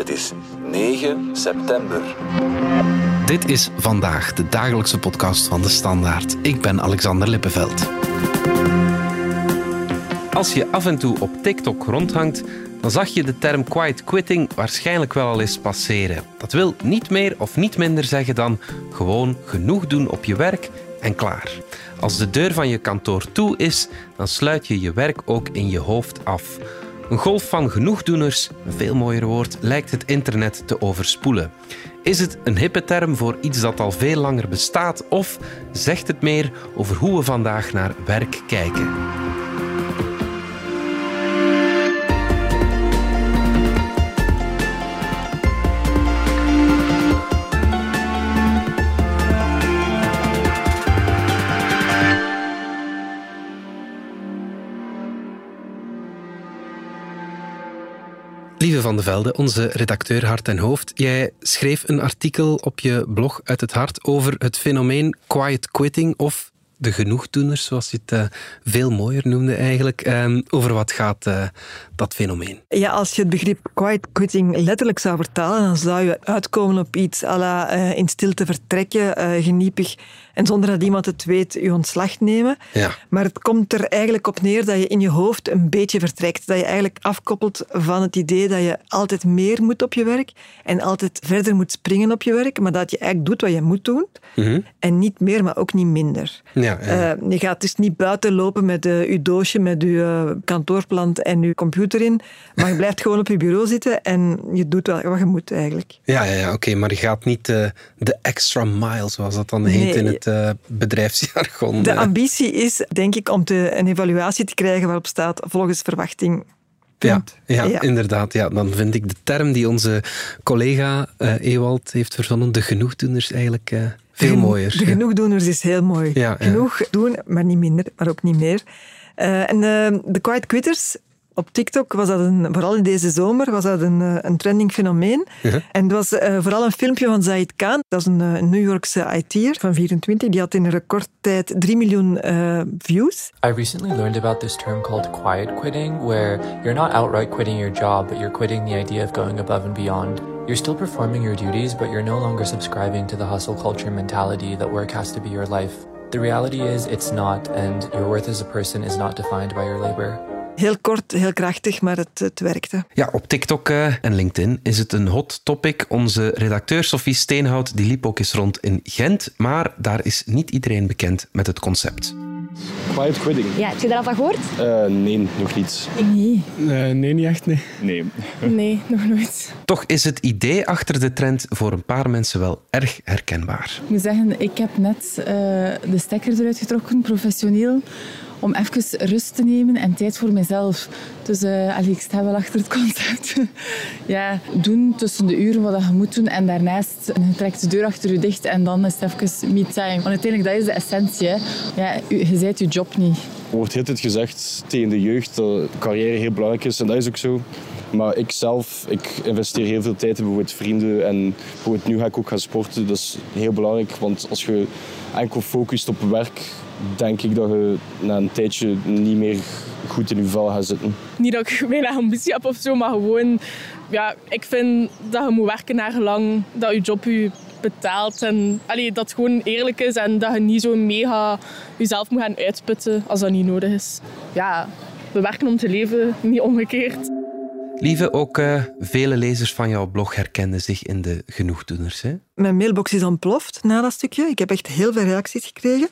Het is 9 september. Dit is vandaag de dagelijkse podcast van de Standaard. Ik ben Alexander Lippenveld. Als je af en toe op TikTok rondhangt, dan zag je de term quiet quitting waarschijnlijk wel al eens passeren. Dat wil niet meer of niet minder zeggen dan gewoon genoeg doen op je werk en klaar. Als de deur van je kantoor toe is, dan sluit je je werk ook in je hoofd af. Een golf van genoegdoeners, een veel mooier woord, lijkt het internet te overspoelen. Is het een hippe term voor iets dat al veel langer bestaat of zegt het meer over hoe we vandaag naar werk kijken? Van de Velde, onze redacteur Hart en Hoofd. Jij schreef een artikel op je blog Uit het Hart over het fenomeen quiet quitting of de genoegdoeners, zoals je het uh, veel mooier noemde eigenlijk. Uh, over wat gaat uh, dat fenomeen? Ja, als je het begrip quiet quitting letterlijk zou vertalen, dan zou je uitkomen op iets à la in stilte vertrekken, geniepig en zonder dat iemand het weet, je ontslag nemen. Ja. Maar het komt er eigenlijk op neer dat je in je hoofd een beetje vertrekt. Dat je eigenlijk afkoppelt van het idee dat je altijd meer moet op je werk en altijd verder moet springen op je werk, maar dat je eigenlijk doet wat je moet doen Mhm. en niet meer, maar ook niet minder. Ja, ja. Uh, je gaat dus niet buiten lopen met uh, je doosje, met je uh, kantoorplant en je computer in, maar je blijft gewoon op je bureau zitten en je doet wat, je moet eigenlijk. Ja, ja, ja oké, maar je gaat niet de extra mile, zoals dat dan heet Nee, in het uh, bedrijfsjargon. De ambitie is, denk ik, om te, een evaluatie te krijgen waarop staat volgens verwachting. Ja, ja, ja, inderdaad. Ja, dan vind ik de term die onze collega uh, Ewald heeft verzonnen, de genoegdoeners, eigenlijk uh, veel de, mooier. De genoegdoeners is heel mooi. Ja, Genoeg doen, maar niet minder, maar ook niet meer. Uh, en de Quiet Quitters, op TikTok was dat een, vooral in deze zomer, was dat een, een trending fenomeen. Uh -huh. En het was uh, vooral een filmpje van Zaid Khan, dat is een, een New Yorkse IT'er van 24, die had in een recordtijd 3 miljoen uh, views. I recently learned about this term called quiet quitting, where you're not outright quitting your job, but you're quitting the idea of going above and beyond. You're still performing your duties, but you're no longer subscribing to the hustle culture mentality that work has to be your life. The reality is, it's not, and your worth as a person is not defined by your labor. Heel kort, heel krachtig, maar het, het werkte. Ja, op TikTok uh, en LinkedIn is het een hot topic. Onze redacteur Sophie Steenhout die liep ook eens rond in Gent, maar daar is niet iedereen bekend met het concept. Quiet quitting. Ja, heb je daar al van gehoord? Uh, nee, nog niet. Nee. Uh, nee, niet echt, nee. Nee. Nee, nog nooit. Toch is het idee achter de trend voor een paar mensen wel erg herkenbaar. Ik moet zeggen, ik heb net uh, de stekker eruit getrokken, professioneel om even rust te nemen en tijd voor mezelf. Dus uh, allee, ik sta wel achter het concept. ja, doen tussen de uren wat je moet doen en daarnaast je trekt de deur achter je dicht en dan is het even me-time. Want uiteindelijk, dat is de essentie. Ja, je zijt je job niet. Wordt heel tijd gezegd tegen de jeugd dat carrière heel belangrijk is en dat is ook zo. Maar ik zelf, ik investeer heel veel tijd in bijvoorbeeld vrienden en bijvoorbeeld nu ga ik ook gaan sporten. Dat is heel belangrijk, want als je enkel focust op werk, denk ik dat je na een tijdje niet meer goed in je vel gaat zitten. Niet dat ik weinig ambitie heb of zo, maar gewoon... Ja, ik vind dat je moet werken naar gelang dat je job je betaalt. En allee, dat het gewoon eerlijk is en dat je niet zo mega jezelf moet gaan uitputten als dat niet nodig is. Ja, we werken om te leven, niet omgekeerd. Lieve, ook uh, vele lezers van jouw blog herkenden zich in de genoegdoeners. Hè? Mijn mailbox is ontploft na dat stukje. Ik heb echt heel veel reacties gekregen.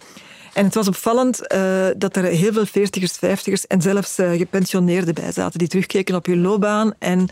En het was opvallend uh, dat er heel veel veertigers, vijftigers en zelfs uh, gepensioneerden bij zaten die terugkeken op hun loopbaan en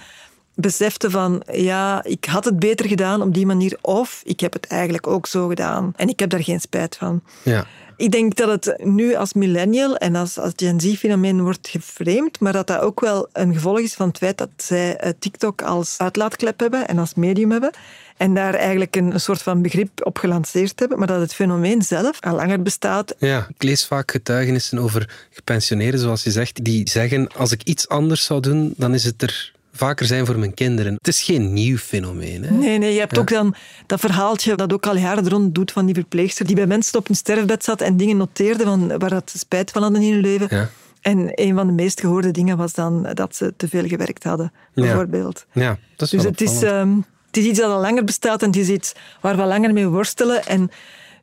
beseften van ja, ik had het beter gedaan op die manier of ik heb het eigenlijk ook zo gedaan en ik heb daar geen spijt van. Ja. Ik denk dat het nu als millennial en als, als Gen Z-fenomeen wordt geframed, maar dat dat ook wel een gevolg is van het feit dat zij uh, TikTok als uitlaatklep hebben en als medium hebben. En daar eigenlijk een, een soort van begrip op gelanceerd hebben, maar dat het fenomeen zelf al langer bestaat. Ja, ik lees vaak getuigenissen over gepensioneerden, zoals je zegt, die zeggen als ik iets anders zou doen, dan is het er vaker zijn voor mijn kinderen. Het is geen nieuw fenomeen. Hè? Nee, nee, je hebt ja. ook dan dat verhaaltje dat ook al jaren rond doet van die verpleegster die bij mensen op hun sterfbed zat en dingen noteerde van waar dat spijt van hadden in hun leven. Ja. En een van de meest gehoorde dingen was dan dat ze te veel gewerkt hadden, bijvoorbeeld. Ja, dat is dus het is, um, het is iets dat al langer bestaat en het is iets waar we langer mee worstelen. En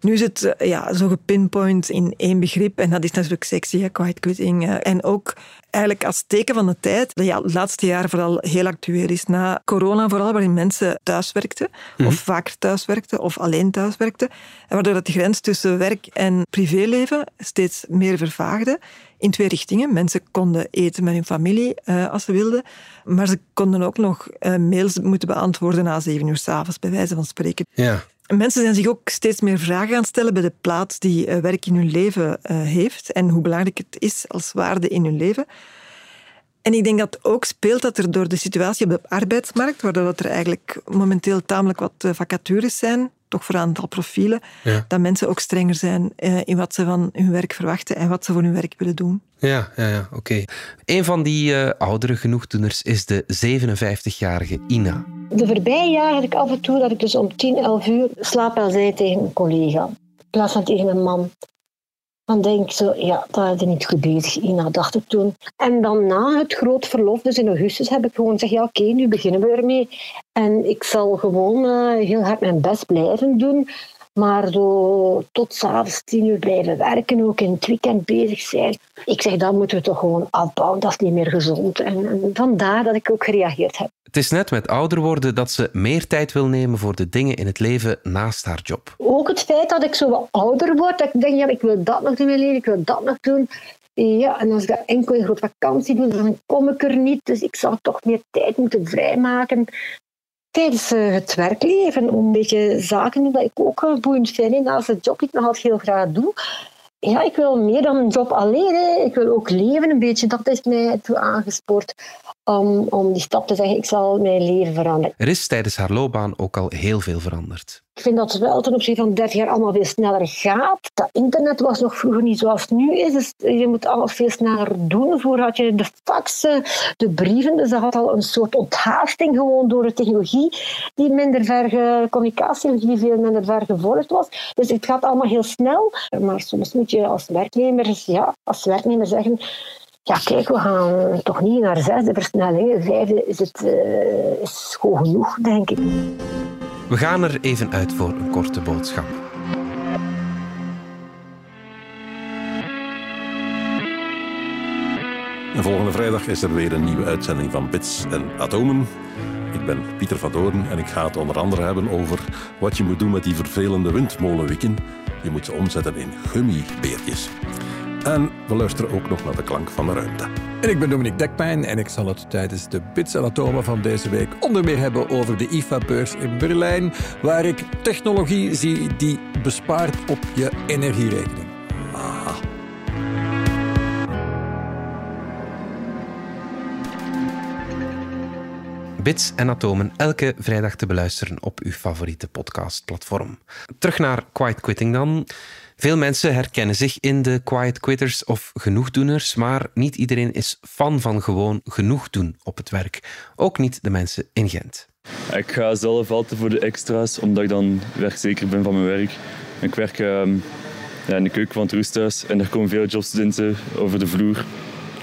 nu is het eh, ja, zo gepinpoint in één begrip en dat is natuurlijk sexy, hè, quiet quitting. Eh. En ook eigenlijk als teken van de tijd, dat ja, het laatste jaar vooral heel actueel is. Na corona vooral, waarin mensen thuiswerkten, mm of vaker thuiswerkten, of alleen thuiswerkten. En waardoor dat de grens tussen werk en privéleven steeds meer vervaagde. In twee richtingen. Mensen konden eten met hun familie uh, als ze wilden, maar ze konden ook nog uh, mails moeten beantwoorden na zeven uur s'avonds, bij wijze van spreken. Ja. Mensen zijn zich ook steeds meer vragen gaan stellen bij de plaats die uh, werk in hun leven heeft en hoe belangrijk het is als waarde in hun leven. En ik denk dat ook speelt dat er door de situatie op de arbeidsmarkt, waardoor er eigenlijk momenteel tamelijk wat vacatures zijn, toch voor een aantal profielen, dat mensen ook strenger zijn eh, in wat ze van hun werk verwachten en wat ze voor hun werk willen doen. Ja, ja, ja oké. Okay. Een van die uh, oudere genoegdoeners is de 57-jarige Ina. De voorbije jaren had ik af en toe dat ik dus om 10, 11 uur slaap al zei tegen een collega. In plaats van tegen een man. Dan denk ik zo, ja, dat is niet goed bezig, Ina, dacht ik toen. En dan na het groot verlof, dus in augustus, heb ik gewoon gezegd, ja oké, nu beginnen we ermee. En ik zal gewoon uh, heel hard mijn best blijven doen. Maar zo tot s'avonds tien uur blijven werken, ook in het weekend bezig zijn. Ik zeg, dat moeten we toch gewoon afbouwen. Dat is niet meer gezond. En, en vandaar dat ik ook gereageerd heb. Het is net met ouder worden dat ze meer tijd wil nemen voor de dingen in het leven naast haar job. Ook het feit dat ik zo wat ouder word, dat ik denk, ja, ik wil dat nog in mijn leven, ik wil dat nog doen. Ja, en als ik dat enkel in groot vakantie doe, dan kom ik er niet. Dus ik zou toch meer tijd moeten vrijmaken tijdens eh, het werkleven. Een beetje zaken die ik ook boeiend vind. Naast de job die ik nog heel graag doe. Ja, ik wil meer dan een job alleen. Ik wil ook leven een beetje. Dat is mij toe aangespoord om, om die stap te zeggen, ik zal mijn leven veranderen. Er is tijdens haar loopbaan ook al heel veel veranderd. Ik vind dat het wel ten opzichte van 30 jaar allemaal veel sneller gaat. Dat internet was nog vroeger niet zoals het nu is. Dus je moet alles veel sneller doen. Vroeger had je de faxen, de brieven. Dus dat had al een soort onthaasting gewoon door de technologie die minder ver, communicatie die veel minder ver gevolgd was. Dus het gaat allemaal heel snel. Maar soms moet je als werknemer, ja, als werknemer zeggen ja, kijk, we gaan toch niet naar zesde versnelling. Vijfde is, het, uh, is gewoon genoeg, denk ik. We gaan er even uit voor een korte boodschap. En volgende vrijdag is er weer een nieuwe uitzending van Bits en Atomen. Ik ben Pieter van Doorn en ik ga het onder andere hebben over wat je moet doen met die vervelende windmolenwieken. Je moet ze omzetten in gummibeertjes. En we luisteren ook nog naar de klank van de ruimte. En ik ben Dominique Dekpijn en ik zal het tijdens de Bits en Atomen van deze week onder meer hebben over de IFA-beurs in Berlijn, waar ik technologie zie die bespaart op je energierekening. Aha. Bits en Atomen elke vrijdag te beluisteren op uw favoriete podcastplatform. Terug naar Quiet Quitting dan. Veel mensen herkennen zich in de quiet quitters of genoegdoeners, maar niet iedereen is fan van gewoon genoeg doen op het werk. Ook niet de mensen in Gent. Ik ga zelf altijd voor de extra's, omdat ik dan werkzeker ben van mijn werk. Ik werk ehm, ja, in de keuken van het roesthuis en er komen veel jobstudenten over de vloer.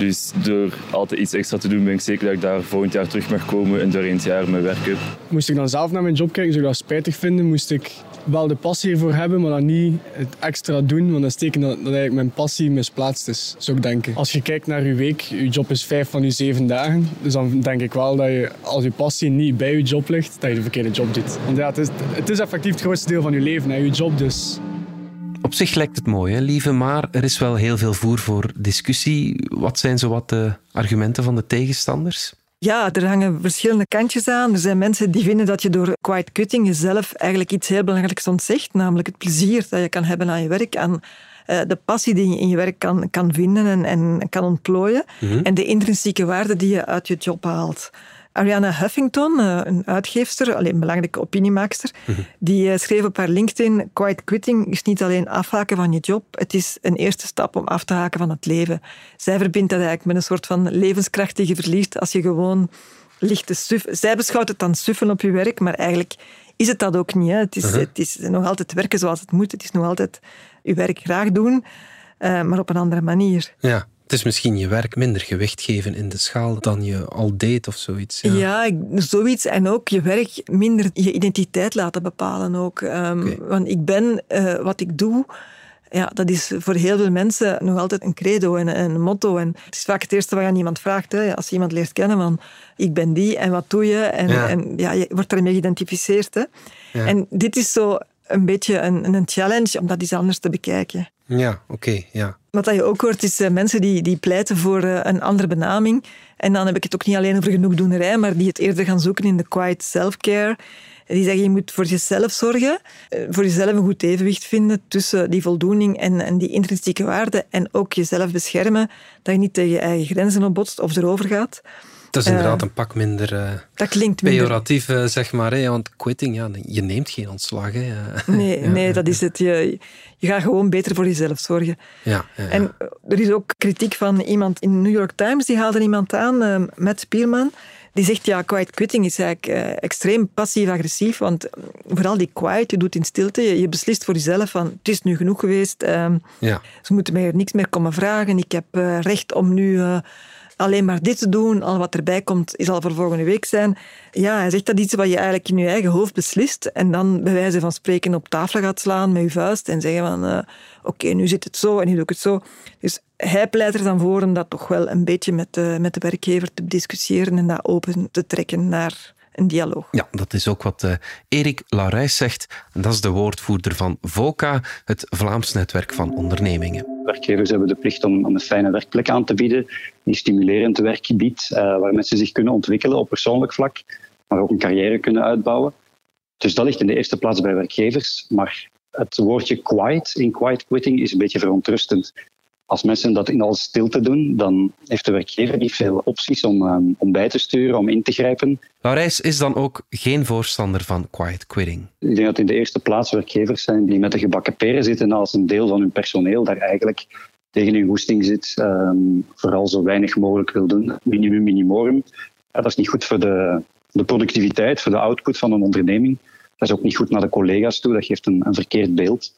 Dus door altijd iets extra te doen, ben ik zeker dat ik daar volgend jaar terug mag komen en door eens jaar mijn werk heb. Moest ik dan zelf naar mijn job kijken, zou ik dat spijtig vinden. Moest ik wel de passie ervoor hebben, maar dan niet het extra doen. Want dat steken dat, dat eigenlijk mijn passie misplaatst is, zou ik denken. Als je kijkt naar je week, je job is vijf van je zeven dagen. Dus dan denk ik wel dat je, als je passie niet bij je job ligt, dat je de verkeerde job doet. Want ja, het is, het is effectief het grootste deel van je leven, hè, je job dus. Op zich lijkt het mooi, hè, lieve, maar er is wel heel veel voer voor discussie. Wat zijn zo wat de argumenten van de tegenstanders? Ja, er hangen verschillende kantjes aan. Er zijn mensen die vinden dat je door quiet quitting jezelf eigenlijk iets heel belangrijks ontzegt, namelijk het plezier dat je kan hebben aan je werk, aan uh, de passie die je in je werk kan, kan vinden en, en kan ontplooien, mm -hmm. en de intrinsieke waarde die je uit je job haalt. Ariana Huffington, eh, een uitgeefster, alleen een belangrijke opiniemaakster, mhm. die eh, schreef op haar LinkedIn: Quiet quitting is niet alleen afhaken van je job, het is een eerste stap om af te haken van het leven. Zij verbindt dat eigenlijk met een soort van levenskracht die je verliest als je gewoon ligt te suffen. Zij beschouwt het dan suffen op je werk, maar eigenlijk is het dat ook niet. Hè. Het, is, uh-huh. het is nog altijd werken zoals het moet. Het is nog altijd je werk graag doen, uh, maar op een andere manier. Ja. Het is misschien je werk minder gewicht geven in de schaal dan je al deed of zoiets. Ja, ja zoiets. En ook je werk minder je identiteit laten bepalen ook. Ehm, Want ik ben eh, wat ik doe. Ja, dat is voor heel veel mensen nog altijd een credo en een motto. En het is vaak het eerste wat je aan iemand vraagt. Hè. Als je iemand leert kennen van ik ben die en wat doe je? En Ja. en, ja je wordt daarmee geïdentificeerd. Hè. Ja. En dit is zo een beetje een, een challenge om dat eens anders te bekijken. Ja, oké, ja. Wat je ook hoort, is eh, mensen die, die pleiten voor eh, een andere benaming. En dan heb ik het ook niet alleen over genoegdoenerij, maar die het eerder gaan zoeken in de quiet self-care. Die zeggen, je moet voor jezelf zorgen, eh, voor jezelf een goed evenwicht vinden tussen die voldoening en, en die intrinsieke waarde. En ook jezelf beschermen, dat je niet tegen je eigen grenzen opbotst of erover gaat. Dat is Eh, inderdaad een pak minder eh, Dat klinkt minder... pejoratief, eh, zeg maar. Hè? Want quitting, ja, je neemt geen ontslag. Hè? Nee, Ja, nee, dat is het. Je, je gaat gewoon beter voor jezelf zorgen. Ja, ja. En eh, er is ook kritiek van iemand in de New York Times, die haalde iemand aan, eh, Matt Spielman. Die zegt, ja, quiet quitting is eigenlijk eh, extreem passief-agressief, want eh, vooral die quiet, je doet in stilte, je, je beslist voor jezelf van, het is nu genoeg geweest, ehm, ja. ze moeten mij er niks meer komen vragen, ik heb eh, recht om nu eh, alleen maar dit te doen, al wat erbij komt is al voor volgende week zijn. Ja, hij zegt dat iets wat je eigenlijk in je eigen hoofd beslist en dan bij wijze van spreken op tafel gaat slaan met je vuist en zeggen van eh, oké, nu zit het zo en nu doe ik het zo. Dus hij pleit er dan voor om dat toch wel een beetje met de, met de werkgever te discussiëren en dat open te trekken naar een dialoog. Ja, dat is ook wat eh, Erik Laurijs zegt. En dat is de woordvoerder van VOCA, het Vlaams netwerk van ondernemingen. Werkgevers hebben de plicht om, een fijne werkplek aan te bieden, die stimulerend werk biedt, eh, waar mensen zich kunnen ontwikkelen op persoonlijk vlak, maar ook een carrière kunnen uitbouwen. Dus dat ligt in de eerste plaats bij werkgevers. Maar het woordje quiet in quiet quitting is een beetje verontrustend. Als mensen dat in alle stilte doen, dan heeft de werkgever niet veel opties om, eh, om bij te sturen, om in te grijpen. Laurijs is dan ook geen voorstander van quiet quitting. Ik denk dat in de eerste plaats werkgevers zijn die met de gebakken peren zitten als een deel van hun personeel daar eigenlijk tegen hun goesting zit, ehm, vooral zo weinig mogelijk wil doen. Minimum minimorum. Ja, dat is niet goed voor de, de productiviteit, voor de output van een onderneming. Dat is ook niet goed naar de collega's toe, dat geeft een, een verkeerd beeld.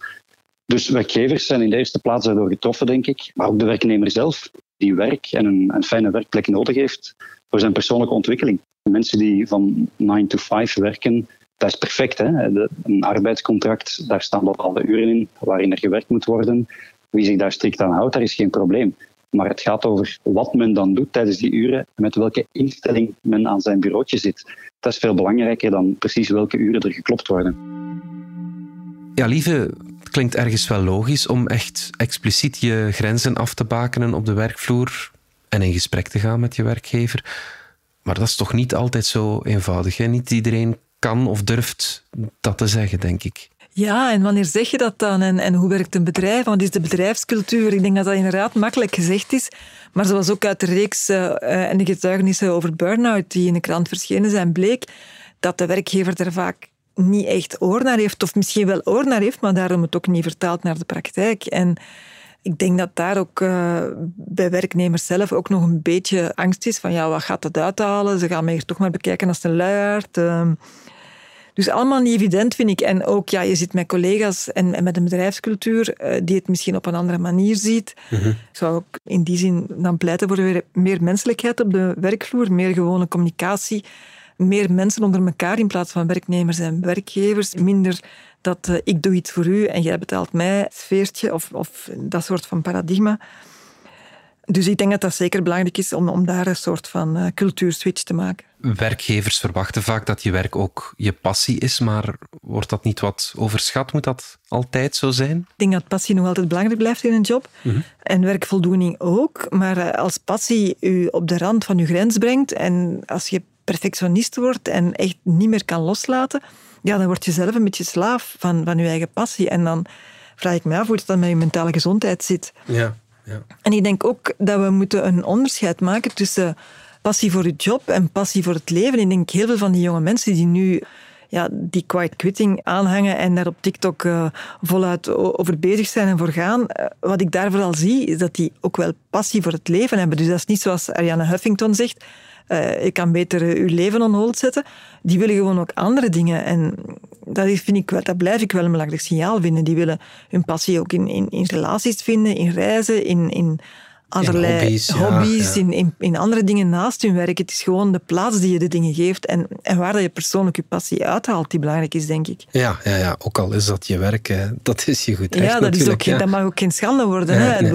Dus werkgevers zijn in de eerste plaats daardoor getroffen, denk ik. Maar ook de werknemer zelf, die werk en een, een fijne werkplek nodig heeft voor zijn persoonlijke ontwikkeling. Mensen die van 9 to 5 werken, dat is perfect. Hè? Een arbeidscontract, daar staan bepaalde uren in waarin er gewerkt moet worden. Wie zich daar strikt aan houdt, daar is geen probleem. Maar het gaat over wat men dan doet tijdens die uren en met welke instelling men aan zijn bureautje zit. Dat is veel belangrijker dan precies welke uren er geklopt worden. Ja, lieve, klinkt ergens wel logisch om echt expliciet je grenzen af te bakenen op de werkvloer en in gesprek te gaan met je werkgever. Maar dat is toch niet altijd zo eenvoudig. Hè? Niet iedereen kan of durft dat te zeggen, denk ik. Ja, en wanneer zeg je dat dan? En, en hoe werkt een bedrijf? Wat is de bedrijfscultuur? Ik denk dat dat inderdaad makkelijk gezegd is. Maar zoals ook uit de reeks eh, en de getuigenissen over burn-out die in de krant verschenen zijn, bleek dat de werkgever er vaak niet echt oor naar heeft. Of misschien wel oor naar heeft, maar daarom het ook niet vertaalt naar de praktijk. En ik denk dat daar ook eh, bij werknemers zelf ook nog een beetje angst is van ja, wat gaat dat uithalen? Ze gaan mij hier toch maar bekijken als een luiaard. Ehm, dus allemaal niet evident, vind ik. En ook, ja, je zit met collega's en, en met een bedrijfscultuur eh, die het misschien op een andere manier ziet. Ik zou ook in die zin dan pleiten voor weer meer menselijkheid op de werkvloer, meer gewone communicatie, meer mensen onder elkaar in plaats van werknemers en werkgevers. Minder dat eh, ik doe iets voor u en jij betaalt mij, sfeertje of, of dat soort van paradigma. Dus ik denk dat dat zeker belangrijk is om, om daar een soort van eh, cultuurswitch te maken. Werkgevers verwachten vaak dat je werk ook je passie is, maar wordt dat niet wat overschat? Moet dat altijd zo zijn? Ik denk dat passie nog altijd belangrijk blijft in een job. En werkvoldoening ook. Maar eh, als passie u op de rand van uw grens brengt en als je perfectionist wordt en echt niet meer kan loslaten, ja, dan word je zelf een beetje slaaf van, van je eigen passie. En dan vraag ik me af hoe het dan met je mentale gezondheid zit. Ja. ja. En ik denk ook dat we moeten een onderscheid maken tussen passie voor je job en passie voor het leven. Ik denk heel veel van die jonge mensen die nu ja, die quiet quitting aanhangen en daar op TikTok eh, voluit over bezig zijn en voor gaan. eh, wat ik daar vooral zie, is dat die ook wel passie voor het leven hebben. Dus dat is niet zoals Ariane Huffington zegt, eh, je kan beter eh, je leven on hold zetten. Die willen gewoon ook andere dingen. En dat, vind ik, wel- dat blijf ik wel een belangrijk signaal vinden. Die willen hun passie ook in, in, in relaties vinden, in reizen, in, in allerlei hobby's, hobby's, ja, In, in, in, andere dingen naast hun werk. Het is gewoon de plaats die je de dingen geeft en, en waar dat je persoonlijk je passie uithaalt die belangrijk is, denk ik. Ja, ja, ja. ook al is dat je werk, dat is je goed Ja, dat, is ook, dat mag ook geen schande worden. hè?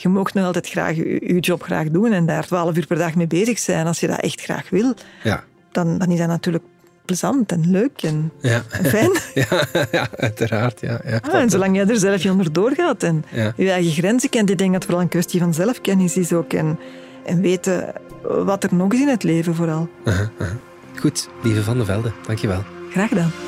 Je mag nog altijd graag je, je, job graag doen en daar twaalf uur per dag mee bezig zijn. Als je dat echt graag wil, ja. dan, dan is dat natuurlijk plezant en leuk en, ja. fijn. Ja, ja, uiteraard. Ja, ja, ah, en zolang jij er zelf je onder doorgaat en je eigen grenzen kent, ik denk dat het vooral een kwestie van zelfkennis is ook. En, en weten wat er nog is in het leven vooral. Uh -huh, uh -huh. Goed, lieve Van de Velde, dankjewel. Graag gedaan.